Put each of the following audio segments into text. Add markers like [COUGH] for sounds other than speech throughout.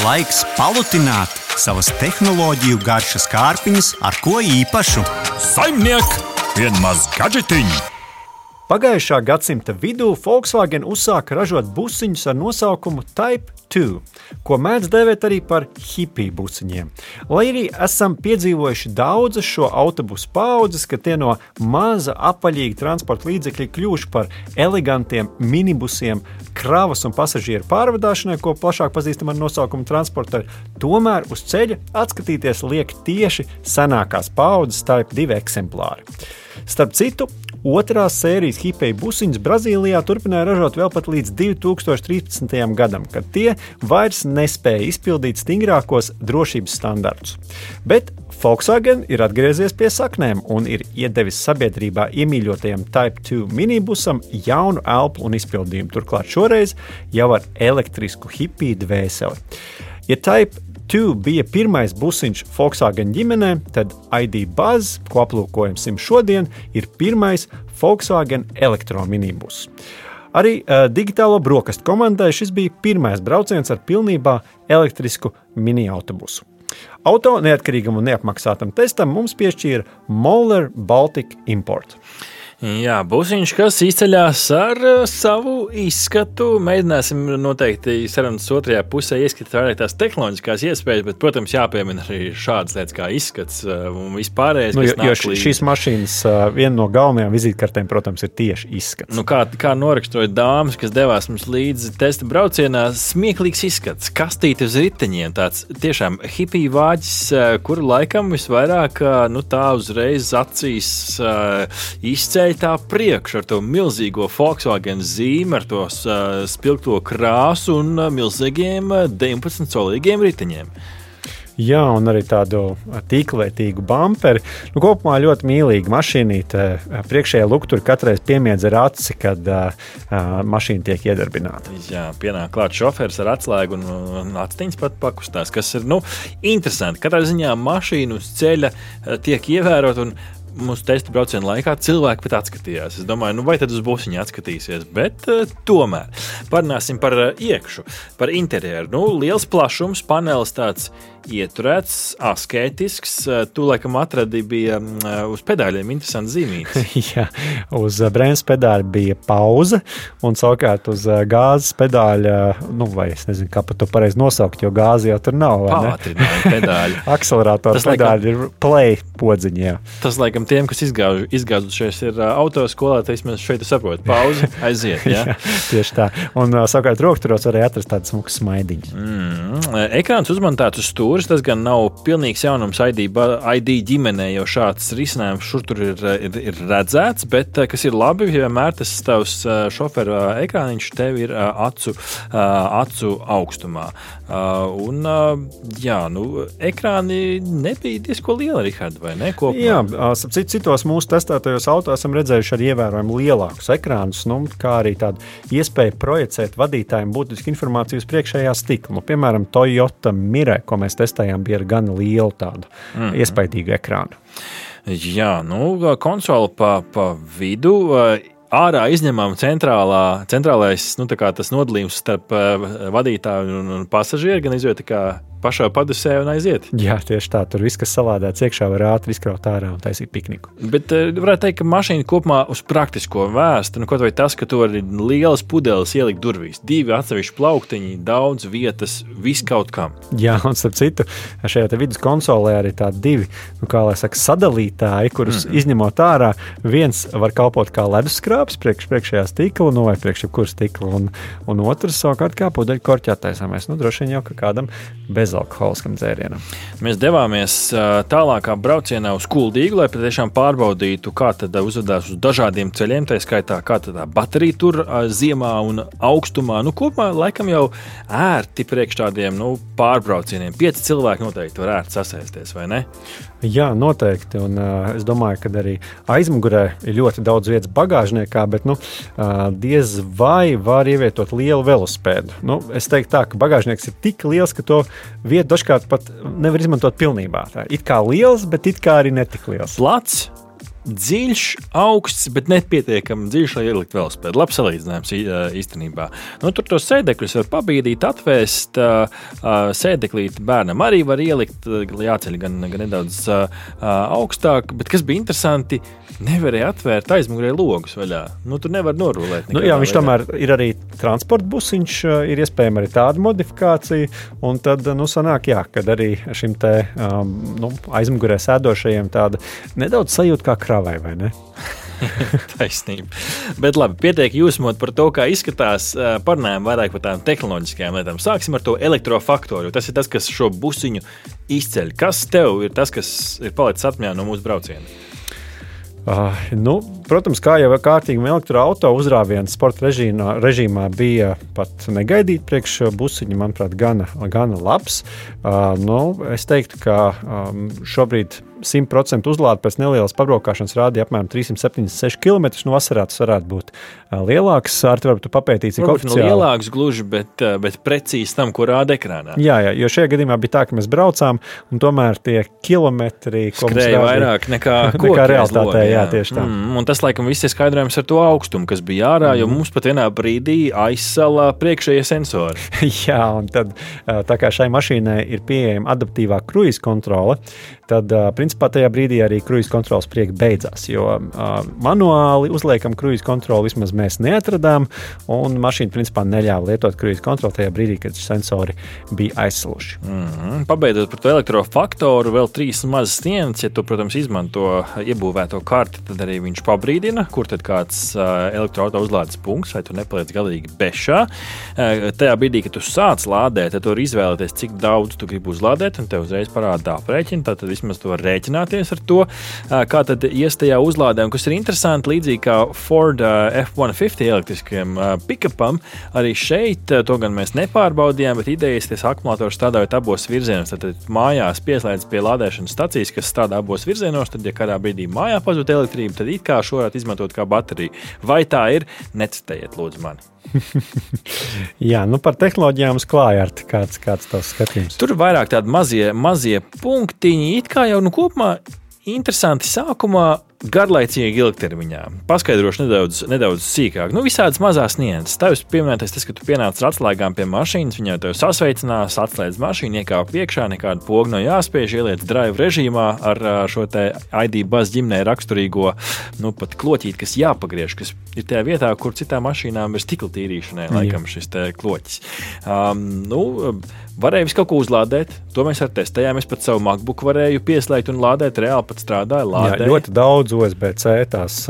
Laiks palutināt savas tehnoloģiju garšas kārpiņas ar ko īpašu. Saimniek, vienmaz gadžetiņu! Pagājušā gadsimta vidū Volkswagen uzsāka ražot busiņus ar nosaukumu Type 2, ko mēdz dēvēt arī par hipiju busiņiem. Lai arī esam piedzīvojuši daudzas šo autobusu paudzes, ka tie no maza apaļīga transporta līdzekļa kļuvuši par elegantiem minibusiem, kravas un pasažieru pārvadāšanai, ko plašāk pazīstam ar nosaukumu transporta, tomēr uz ceļa atskatīties liek tieši senākās paudzes Type 2 eksemplāri. Starp citu, Otrās sērijas hipēju busiņus Brazīlijā turpināja ražot vēl pat līdz 2013. gadam, kad tie vairs nespēja izpildīt stingrākos drošības standartus. Bet Volkswagen ir atgriezies pie saknēm un ir iedevis sabiedrībā iemīļotajam Type 2 minibusam jaunu elpu un izpildījumu. Turklāt šoreiz jau ar elektrisku hipiju dvēseli. Ja Type 2 bija pirmais busiņš Volkswagen ģimenē, tad ID Buzz, ko aplūkojam šodien, ir pirmais Volkswagen elektrominibus. Arī uh, digitālo brokastu komandai šis bija pirmais brauciens ar pilnībā elektrisku mini autobusu. Auto neatkarīgam un neapmaksātam testam mums piešķīra Moller Baltic Import. Jā, būsiņš, kas izceļas ar uh, savu izskatu. Mēģināsim noteikti sarunas otrajā pusē ieskatīt vairāk tās tehnoloģiskās iespējas, bet, protams, jāpiemina arī šādas lietas kā izskats uh, un vispārējais. Nu, jo, jo šīs mašīnas uh, viena no galvenajām vizītkartēm, protams, ir tieši izskats. Nu, kā, kā noraksturoja dāmas, kas devās mums līdzi testa braucienā, smieklīgs izskats, kastīte uz riteņiem, tāds tiešām hipiju vāģis, kuru laikam visvairāk nu, tā uzreiz acīs izceļ gāja tā priekšā ar to milzīgo Volkswagen zīmi, ar to uh, spilgto krāsu un uh, milzīgiem uh, 19 solīgiem riteņiem. Jā, un arī tādu tīklētīgu bumperi. Nu, kopumā ļoti mīlīga mašīnīte. Priekšējā lukturā katreiz piemiedz ar aci, kad uh, mašīna tiek iedarbināta. Jā, pienāk klāt šoferis ar atslēgu un, un aciņas pat pakustās, kas ir nu, interesanti. Katrā ziņā mašīna uz ceļa tiek ievērota mūsu testa brauciena laikā cilvēki pat atskatījās. Es domāju, nu, vai tad uz būsiņa atskatīsies, bet uh, tomēr parunāsim par uh, iekšu, par interjeru. Nu, liels plašums, panelis tāds ieturēts, asketisks. Uh, tu laikam atradi bija uh, uz pedāļiem interesants zīmīgs. [LAUGHS] Jā, uz brēnas pedāļa bija pauze, un savukārt uz uh, gāzes pedāļa, nu, vai es nezinu, kā pat to pareizi nosaukt, jo gāzi jau tur nav. Pātrinājumi pedāļi. [LAUGHS] Akceleratora pedāļi laikam, ir play podziņā. Tas laikam laikam tiem, kas izgāž, izgāzušies, ir uh, autoskolā, tad vismaz šeit saprot, pauze [LAUGHS] aiziet. Ja? [LAUGHS] tieši tā. Un uh, savukārt rokturos varēja atrast tādas smukas smaidiņas. Mm. Ekrāns uzmontēts uz stūres, tas gan nav pilnīgs jaunums ID, ID ģimenē, jo šāds risinājums šur tur ir, ir, ir redzēts, bet kas ir labi, vienmēr tas tavs šofera ekrāniņš tev ir acu, acu augstumā. Un, jā, nu, ekrāni nebija diezko liela, Rihard, vai ne? Kopumā? Jā, Citos, citos mūsu testētajos autos esam redzējuši arī ievērojami lielākus ekrānus, nu, kā arī tādu iespēju projicēt vadītājiem būtisku informāciju uz priekšējā stikla. Nu, piemēram, Toyota Mire, ko mēs testējām, bija gan lielu tādu mm -hmm. iespaidīgu ekrānu. Jā, nu, konsole pa, pa vidu ārā izņemama centrālā, centrālais nu, nodalījums starp vadītāju un, un pasažieru, gan izjūta kā pašā padusē un aiziet. Jā, tieši tā. Tur viss, kas salādēts iekšā, var ātri izkraut ārā un taisīt pikniku. Bet uh, varētu teikt, ka mašīna kopumā uz praktisko vēstu, nu, kaut vai tas, ka tur ir lielas pudeles ielikt durvīs, divi atsevišķi plauktiņi, daudz vietas, viss kaut kam. Jā, un starp citu, šajā vidus konsolē arī tādi divi, nu, kā lai saka, sadalītāji, kurus mm -hmm. izņemot ārā, viens var kalpot kā leduskrāpes priekš, priekšējā stikla, nu, vai priekš jebkura stikla, un, un otrs savukārt kā pudeļu korķā taisāmais. Nu, droši vien jau kādam bez bezalkoholiskam dzērienam. Mēs devāmies tālākā braucienā uz Kuldīgu, lai patiešām pārbaudītu, kā tad uzvedās uz dažādiem ceļiem, tā skaitā, kā tā baterija tur ziemā un augstumā. Nu, kopumā laikam jau ērti priekš tādiem nu, pārbraucieniem. Pieci cilvēki noteikti var ērti sasēsties, vai ne? Jā, noteikti. Un, uh, es domāju, ka arī aizmugurē ir ļoti daudz vietas bagāžniekā, bet nu, uh, diez vai var ievietot lielu velosipēdu. Nu, es teiktu, tā, ka bagāžnieks ir tik liels, ka to vietu dažkārt pat nevar izmantot pilnībā. Tā ir kā liels, bet it kā arī netik liels. Plats dziļš, augsts, bet nepietiekami dziļš, lai ielikt velospēdu. Labs salīdzinājums īstenībā. Nu, tur tos sēdekļus var pabīdīt, atvēst. Sēdeklīti bērnam arī var ielikt, jāceļ gan, gan nedaudz augstāk. Bet kas bija interesanti, nevarēja atvērt aizmugurē logus vaļā. Nu, tur nevar norulēt. Nu, jā, viņš veidā. tomēr ir arī transporta busiņš, ir iespējama arī tāda modifikācija. Un tad, nu, sanāk, jā, kad arī šim te um, nu, aizmugurē sēdošajiem tāda nedaudz sajūta kā kravai, vai ne? [LAUGHS] Taisnība. Bet labi, pietiek jūsmot par to, kā izskatās. Parunājam vairāk par tādām tehnoloģiskajām lietām. Sāksim ar to elektrofaktoru. Tas ir tas, kas šo busiņu izceļ. Kas tev ir tas, kas ir palicis atmiņā no mūsu brauciena? Uh, nu, protams, kā jau kārtīgi elektroautorāta uzrāviens sporta režīmā, režīmā bija pat negaidīt priekš busiņa, manuprāt, gana, gana labs. Uh, nu, es teiktu, ka um, šobrīd 100% uzlāde pēc nelielas pabraukšanas rādīja apmēram 376 km. No vasarā tas varētu būt lielāks. Ar to varbūt papētīt, cik oficiāli. Ne lielāks gluži, bet, bet precīzi tam, ko rāda ekrānā. Jā, jā, jo šajā gadījumā bija tā, ka mēs braucām, un tomēr tie kilometri, rādīja, vairāk nekā, [LAUGHS] nekā realitātē. Jā. jā, tieši tā. Mm, un tas, laikam, viss ir skaidrojums ar to augstumu, kas bija ārā, mm. jo mums pat vienā brīdī aizsala priekšējie sensori. [LAUGHS] jā, un tad tā kā šai mašīnai ir pieejama adaptīvā kruīza kontrole, tad principā tajā brīdī arī kruīza kontrols prieks beidzās. Jo manuāli uzliekam kruīza kontroli vismaz mēs neatradām, un mašīna principā neļāva lietot kruīza kontroli tajā brīdī, kad sensori bija aizsaluši. Mm -hmm. Pabeidzot par to elektrofaktoru, vēl trīs mazas sienas, ja tu, protams, izmanto iebūvēto karti, tad arī viņš pabrīdina, kur tad kāds elektroautorāta uzlādes punkts, vai tu nepaliec galīgi bešā. Tajā brīdī, kad tu sāc lādēt, tad tu vari izvēlēties, cik daudz tu gribi uzlādēt, un tev uzreiz parāda aprēķinu. Tad vismaz tu vari rēķināties ar to, kā tad ies tajā uzlādē. Un kas ir interesanti, līdzīgi kā Ford F-150 elektriskiem pickupam, arī šeit to gan mēs nepārbaudījām, bet idejas tas akumulators strādājot abos virzienos. Tad mājās pieslēdz pie lādēšanas stacijas, kas strādā abos virzienos. Tad, ja kādā brīdī mājā pazūd elektrība, tad it kā šo varētu izmantot kā bateriju. Vai tā ir? Necitējiet, lūdzu, mani. [LAUGHS] Jā, nu par tehnoloģijām klāja ar kāds, kāds tavs skatījums. Tur ir vairāk tādi mazie, mazie punktiņi. It kā jau nu, kopumā interesanti sākumā garlaicīgi ilgtermiņā. Paskaidrošu nedaudz, nedaudz sīkāk. Nu, visādas mazas nianses. Tā jūs pieminējāt, tas, ka tu pienāc ar atslēgām pie mašīnas, viņa te sasveicinās, atslēdz mašīnu, iekāp iekšā, nekādu pogu nav jāspiež, ieliec drive režīmā ar šo te ID buzz ģimnē raksturīgo, nu, pat kloķīt, kas jāpagriež, kas ir tajā vietā, kur citām mašīnām ir stikla tīrīšanai, laikam, šis kloķis. Um, nu, Varēja visu kaut ko uzlādēt, to mēs arī testējām. Es pat savu MacBook varēju pieslēgt un lādēt, reāli pat strādāja. Lādēja. Jā, ļoti daudz USB-C tās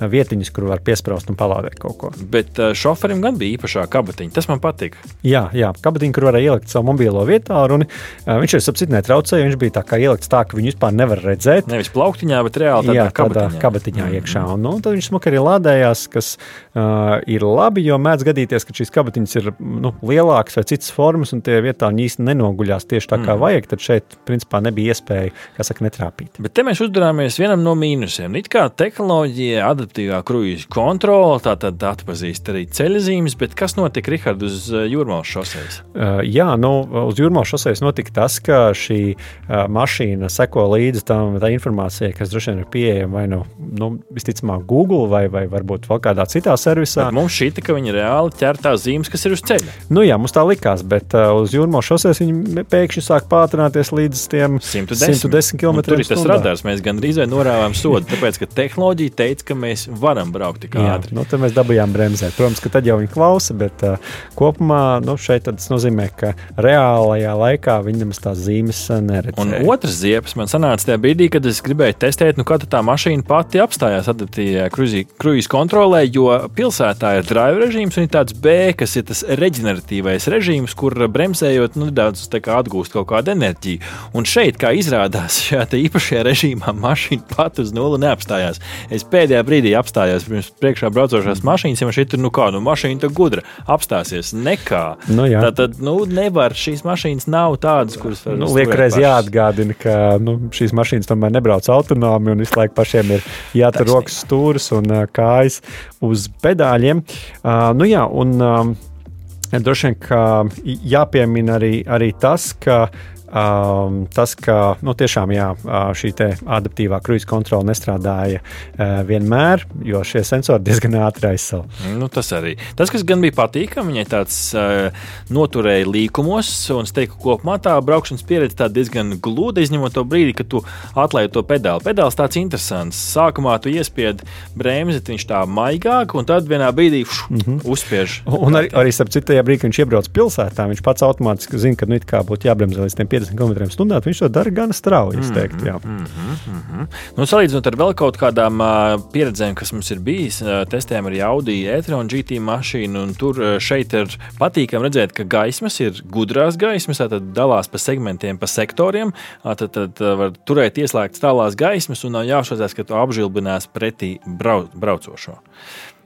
vietiņas, kur var piesprāst un palādēt kaut ko. Bet šoferim gan bija īpašā kabatiņa. Tas man patika. Jā, jā kabatiņa, kur varēja ielikt savu mobilo uh, viņš jau sapcīt netraucēja. Viņš bija tā kā ielikts tā, ka viņu vispār nevar redzēt. Nevis plauktiņā, bet reāli tādā jā, kabatiņā, kabatiņā mm. iekšā. Un, nu, tad viņš smuk arī lādējās, kas uh, ir labi, jo mēdz gadīties, ka šīs kabatiņas ir nu, lielākas vai citas formas, un tie vietā viņi īsti nenoguļās tieši tā, kā mm. vajag. Tad šeit, principā, nebija iespēja, kā saka, netrāpīt. Bet te mēs uzdarāmies vienam no mīnusiem. It kā tehnoloģija, adaptīvā kruīza kontrole, tā tad atpazīst arī ceļzīmes, bet kas notika Rihard uz uh, Jūrmālas šoseis? Uh, jā, nu, uz Jūrmālas šoseis notika tas, ka šī uh, mašīna seko līdzi tam informācijai, kas droši vien ir pieejama vai nu, nu visticamāk Google vai, vai varbūt vēl kādā citā servisā. Bet mums šķita, ka viņi reāli ķer tās zīmes, kas ir uz ceļa. Nu jā, mums tā likās, bet uh, uz Jūrmālas šoseis viņi pēkšņi sāk pātrināties līdz 110, 110 km. Tur ir tas radars, mēs gandrīz norāvām sodu, tāpēc, ka tehnoloģija teica, ka mēs varam braukt tik ātri. Nu, tad mēs dabūjām bremzēt. Protams, ka tad jau viņi klausa, bet uh, kopumā nu, šeit tas nozīmē, ka reālajā laikā nemaz tās zīmes neredz. Un otrs ziepes man sanāca tajā brīdī, kad es gribēju testēt, nu, kā tā mašīna pati apstājās adaptīvajā kruīzes kontrolē, jo pilsētā ir drive režīms un ir tāds B, kas ir tas reģeneratīvais režīms, kur bremzējot, nu, nedaudz atgūst kaut kādu enerģiju. Un šeit, kā izrādās, šajā īpašajā režīmā mašīna pat uz nulli neapstājās. Es pēdējā brīdī apstājos pirms priekšā braucošās mašīnas, ja man šeit ir nu kā, nu mašīna tā gudra apstāsies nekā. Nu, jā. tā tad, nu, nevar šīs mašīnas nav tādas, kuras var. Nu, Liekreiz jāatgādina, ka nu, šīs mašīnas tomēr nebrauc autonomi un visu laiku pašiem ir jātur rokas stūris un uh, kājas uz pedāļiem. Uh, nu jā, un, uh, Droši vien, ka jāpiemina arī, arī tas, ka um, tas, ka nu, tiešām jā, šī adaptīvā kruīza kontrole nestrādāja uh, vienmēr, jo šie sensori [LAUGHS] diezgan ātri aizsala. Nu, tas arī. Tas, kas gan bija patīkami, viņai tāds uh, noturēja līkumos, un es teiktu, kopumā tā braukšanas pieredze tā diezgan glūda, izņemot to brīdi, kad tu atlaidi to pedāli. Pedāls tāds interesants. Sākumā tu iespiedi bremzi, viņš tā maigāk, un tad vienā brīdī šu, mm -hmm. uzspiež. Un arī, arī starp citu, tajā brīdī, kad viņš iebrauc pilsētā, viņš pats automātiski zina, ka nu, būtu jābremzē līdz 50 km/h. Viņš to dara gan strauji. Mm -hmm, mm -hmm, mm -hmm. nu, salīdzinot ar vēl kaut kādām uh, pieredzēm, kas mums ir bijis, uh, testējam arī Audi e-tron GT mašīnu, un tur uh, šeit ir patīkami redzēt, ka gaismas ir gudrās gaismas, tad dalās pa segmentiem, pa sektoriem. Tad, tad var turēt ieslēgtas tālās gaismas un nav jāšausmās, ka tu apžilbinās pretī brau, braucošo.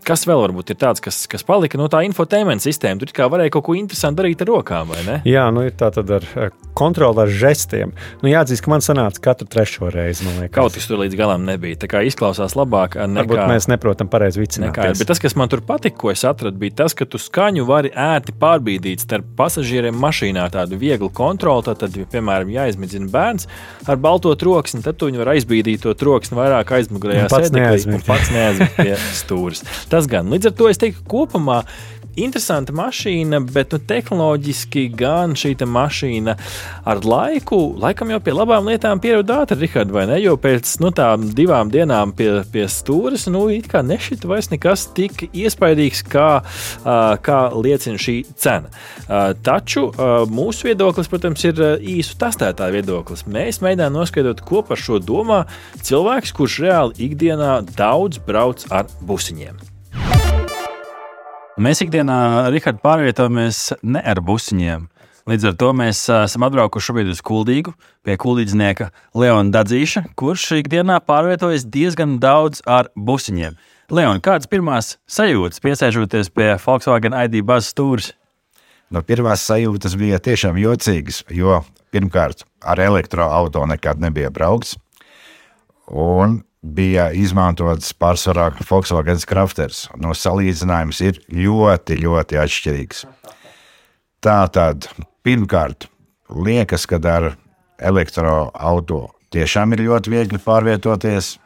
Kas vēl varbūt ir tāds, kas, kas palika no tā infotainment sistēmas? Tur kā varēja kaut ko interesantu darīt ar rokām, vai ne? Jā, nu ir tā tad ar eh, kontroli ar žestiem. Nu, jāatzīst, ka man sanāca katru trešo reizi. Kaut kas tur līdz galam nebija. Tā kā izklausās labāk, nekā Varbūt mēs neprotam pareizi vicināt. Bet tas, kas man tur patika, ko es atradu, bija tas, ka tu skaņu vari ērti pārbīdīt starp pasažieriem mašīnā. Tādu vieglu kontroli, tad, tad piemēram, jāizmēģina bērns ar balto troksni, tad viņi var aizbīdīt to troksni vairāk aizmugurējā sēdeklī un pats neaizmigt pie stūres. [LAUGHS] Tas gan. Līdz ar to es teiktu, kopumā interesanta mašīna, bet nu, tehnoloģiski gan šī mašīna ar laiku, laikam jau pie labām lietām pierod ātri, Rihard, vai ne? Jo pēc nu, tām divām dienām pie, pie stūres, nu, it kā nešita vairs nekas tik iespaidīgs, kā, kā liecina šī cena. Taču mūsu viedoklis, protams, ir īsu testētāju viedoklis. Mēs mēģinām noskaidrot, ko par šo domā cilvēks, kurš reāli ikdienā daudz brauc ar busiņiem. Mēs ikdienā, Rihard, pārvietojamies ne ar busiņiem. Līdz ar to mēs esam atbraukuši šobrīd uz Kuldīgu pie kuldīdznieka Leona Dadzīša, kurš ikdienā pārvietojas diezgan daudz ar busiņiem. Leon, kādas pirmās sajūtas piesēžoties pie Volkswagen ID bazas stūres? No pirmās sajūtas bija tiešām jocīgas, jo pirmkārt ar elektroautorātu nekad nebija braukts. Un bija izmantots pārsvarā Volkswagen Crafters. No salīdzinājums ir ļoti, ļoti atšķirīgs. Tā tad pirmkārt, liekas, ka ar elektroautorātu tiešām ir ļoti viegli pārvietoties.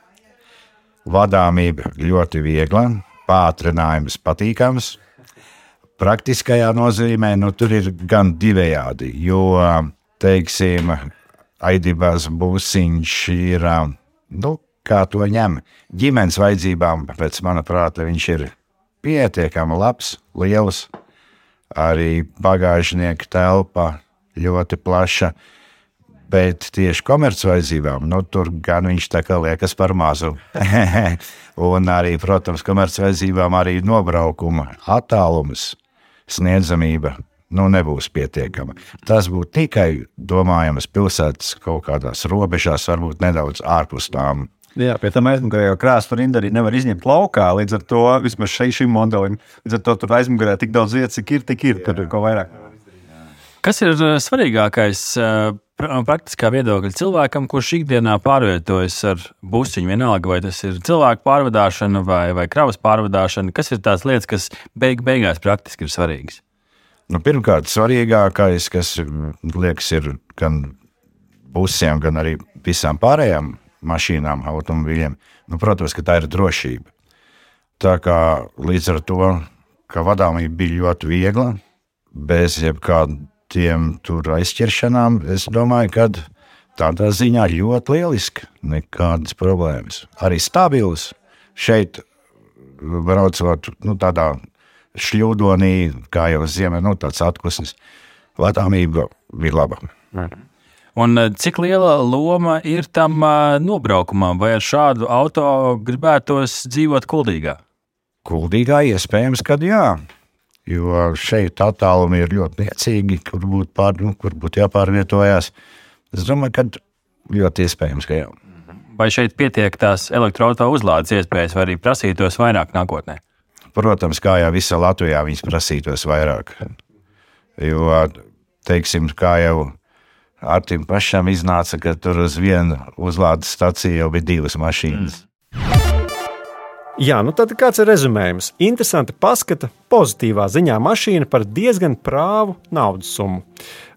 Vadāmība ļoti viegla, pātrinājums patīkams. Praktiskajā nozīmē nu, tur ir gan divējādi, jo, teiksim, Aidibās būsiņš ir nu, kā to ņem. Ģimenes vajadzībām, pēc manuprāt, viņš ir pietiekami labs, liels, arī bagāžnieka telpa ļoti plaša. Bet tieši komercvajadzībām, nu, tur gan viņš tā kā liekas par mazu. [LAUGHS] un arī, protams, komercvajadzībām arī nobraukuma attālums, sniedzamība nu, nebūs pietiekama. Tas būtu tikai domājams pilsētas kaut kādās robežās, varbūt nedaudz ārpus tām Jā, pie tam aizmugurē jau krāsa rinda arī nevar izņemt laukā. Līdz ar to vismaz šai, šim modelim, līdz ar to tur aizmugurē tik daudz vietas, cik ir, tik ir. Tur ir ko vairāk. Kas ir eh, svarīgākais eh, praktiskā viedokļa cilvēkam, kurš ikdienā pārvietojas ar busiņu, vienalga vai tas ir cilvēku pārvadāšana vai, vai kravas pārvadāšana? Kas ir tās lietas, kas beig beigās praktiski ir svarīgas? Nu, pirmkārt, svarīgākais, kas liekas, ir gan busiem, gan arī visām pārējām mašīnām, automobīļiem. Nu, protams, ka tā ir drošība. Tā kā līdz ar to, ka vadāmība bija ļoti viegla, bez jebkādiem aizķeršanām, es domāju, ka tādā ziņā ļoti lieliski, nekādas problēmas. Arī stabils šeit braucot nu, tādā šļūdonī, kā jau zima, nu, tāds atpūsnis, vadāmība bija laba. Mm. Un eh, cik liela loma ir tam eh, nobraukumam, vai ar šādu auto gribētos dzīvot Kuldīgā? Kuldīgā iespējams, ka jā. Jo šeit attālumi ir ļoti niecīgi, kur būtu, pār, nu, kur būtu jāpārvietojās. Es domāju, ka ļoti iespējams, ka jā. Vai šeit pietiek tās elektroautorāta uzlādes iespējas, vai arī prasītos vairāk nākotnē? Protams, kā jau visā Latvijā viņas prasītos vairāk. Jo, teiksim, kā jau Artim pašam iznāca, ka tur uz vienu uzlādes stāciju jau bija divas mašīnas. Mm. Jā, nu tad kāds ir rezumējums? Interesanti paskata pozitīvā ziņā mašīna par diezgan prāvu naudas summu.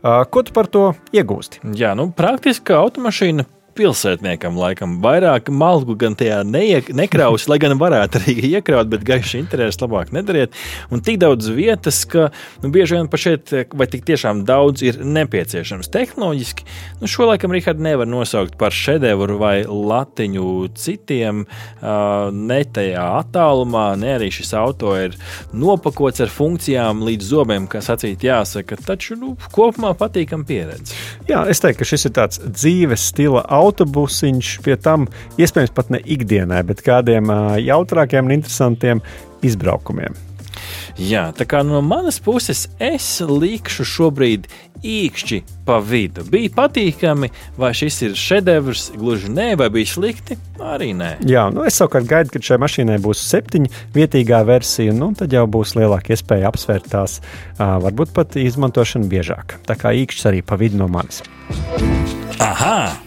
Uh, ko tu par to iegūsti? Jā, nu, praktiski automašīna pilsētniekam laikam vairāk malku gan tajā neiek, nekraus, lai gan varētu arī iekraut, bet gaiši interesi labāk nedariet. Un tik daudz vietas, ka nu, bieži vien pat šeit, vai tik tiešām daudz ir nepieciešams tehnoloģiski, nu, šo laikam Rihard nevar nosaukt par šedevru vai latiņu citiem, uh, ne tajā attālumā, ne arī šis auto ir nopakots ar funkcijām līdz zobiem, kas acīt jāsaka, taču nu, kopumā patīkam pieredze. Jā, es teiktu, ka šis ir tāds dzīves stila auto autobusiņš, pie tam iespējams pat ne ikdienai, bet kādiem jautrākiem un interesantiem izbraukumiem. Jā, tā kā no manas puses es likšu šobrīd īkšķi pa vidu. Bija patīkami, vai šis ir šedevrs, gluži nē, vai bija slikti, arī nē. Jā, nu es savukārt gaidu, ka šai mašīnai būs septiņu vietīgā versija, nu tad jau būs lielāka iespēja apsvērt tās, varbūt pat izmantošanu biežāk. Tā kā īkšķis arī pa vidu no manis. Aha!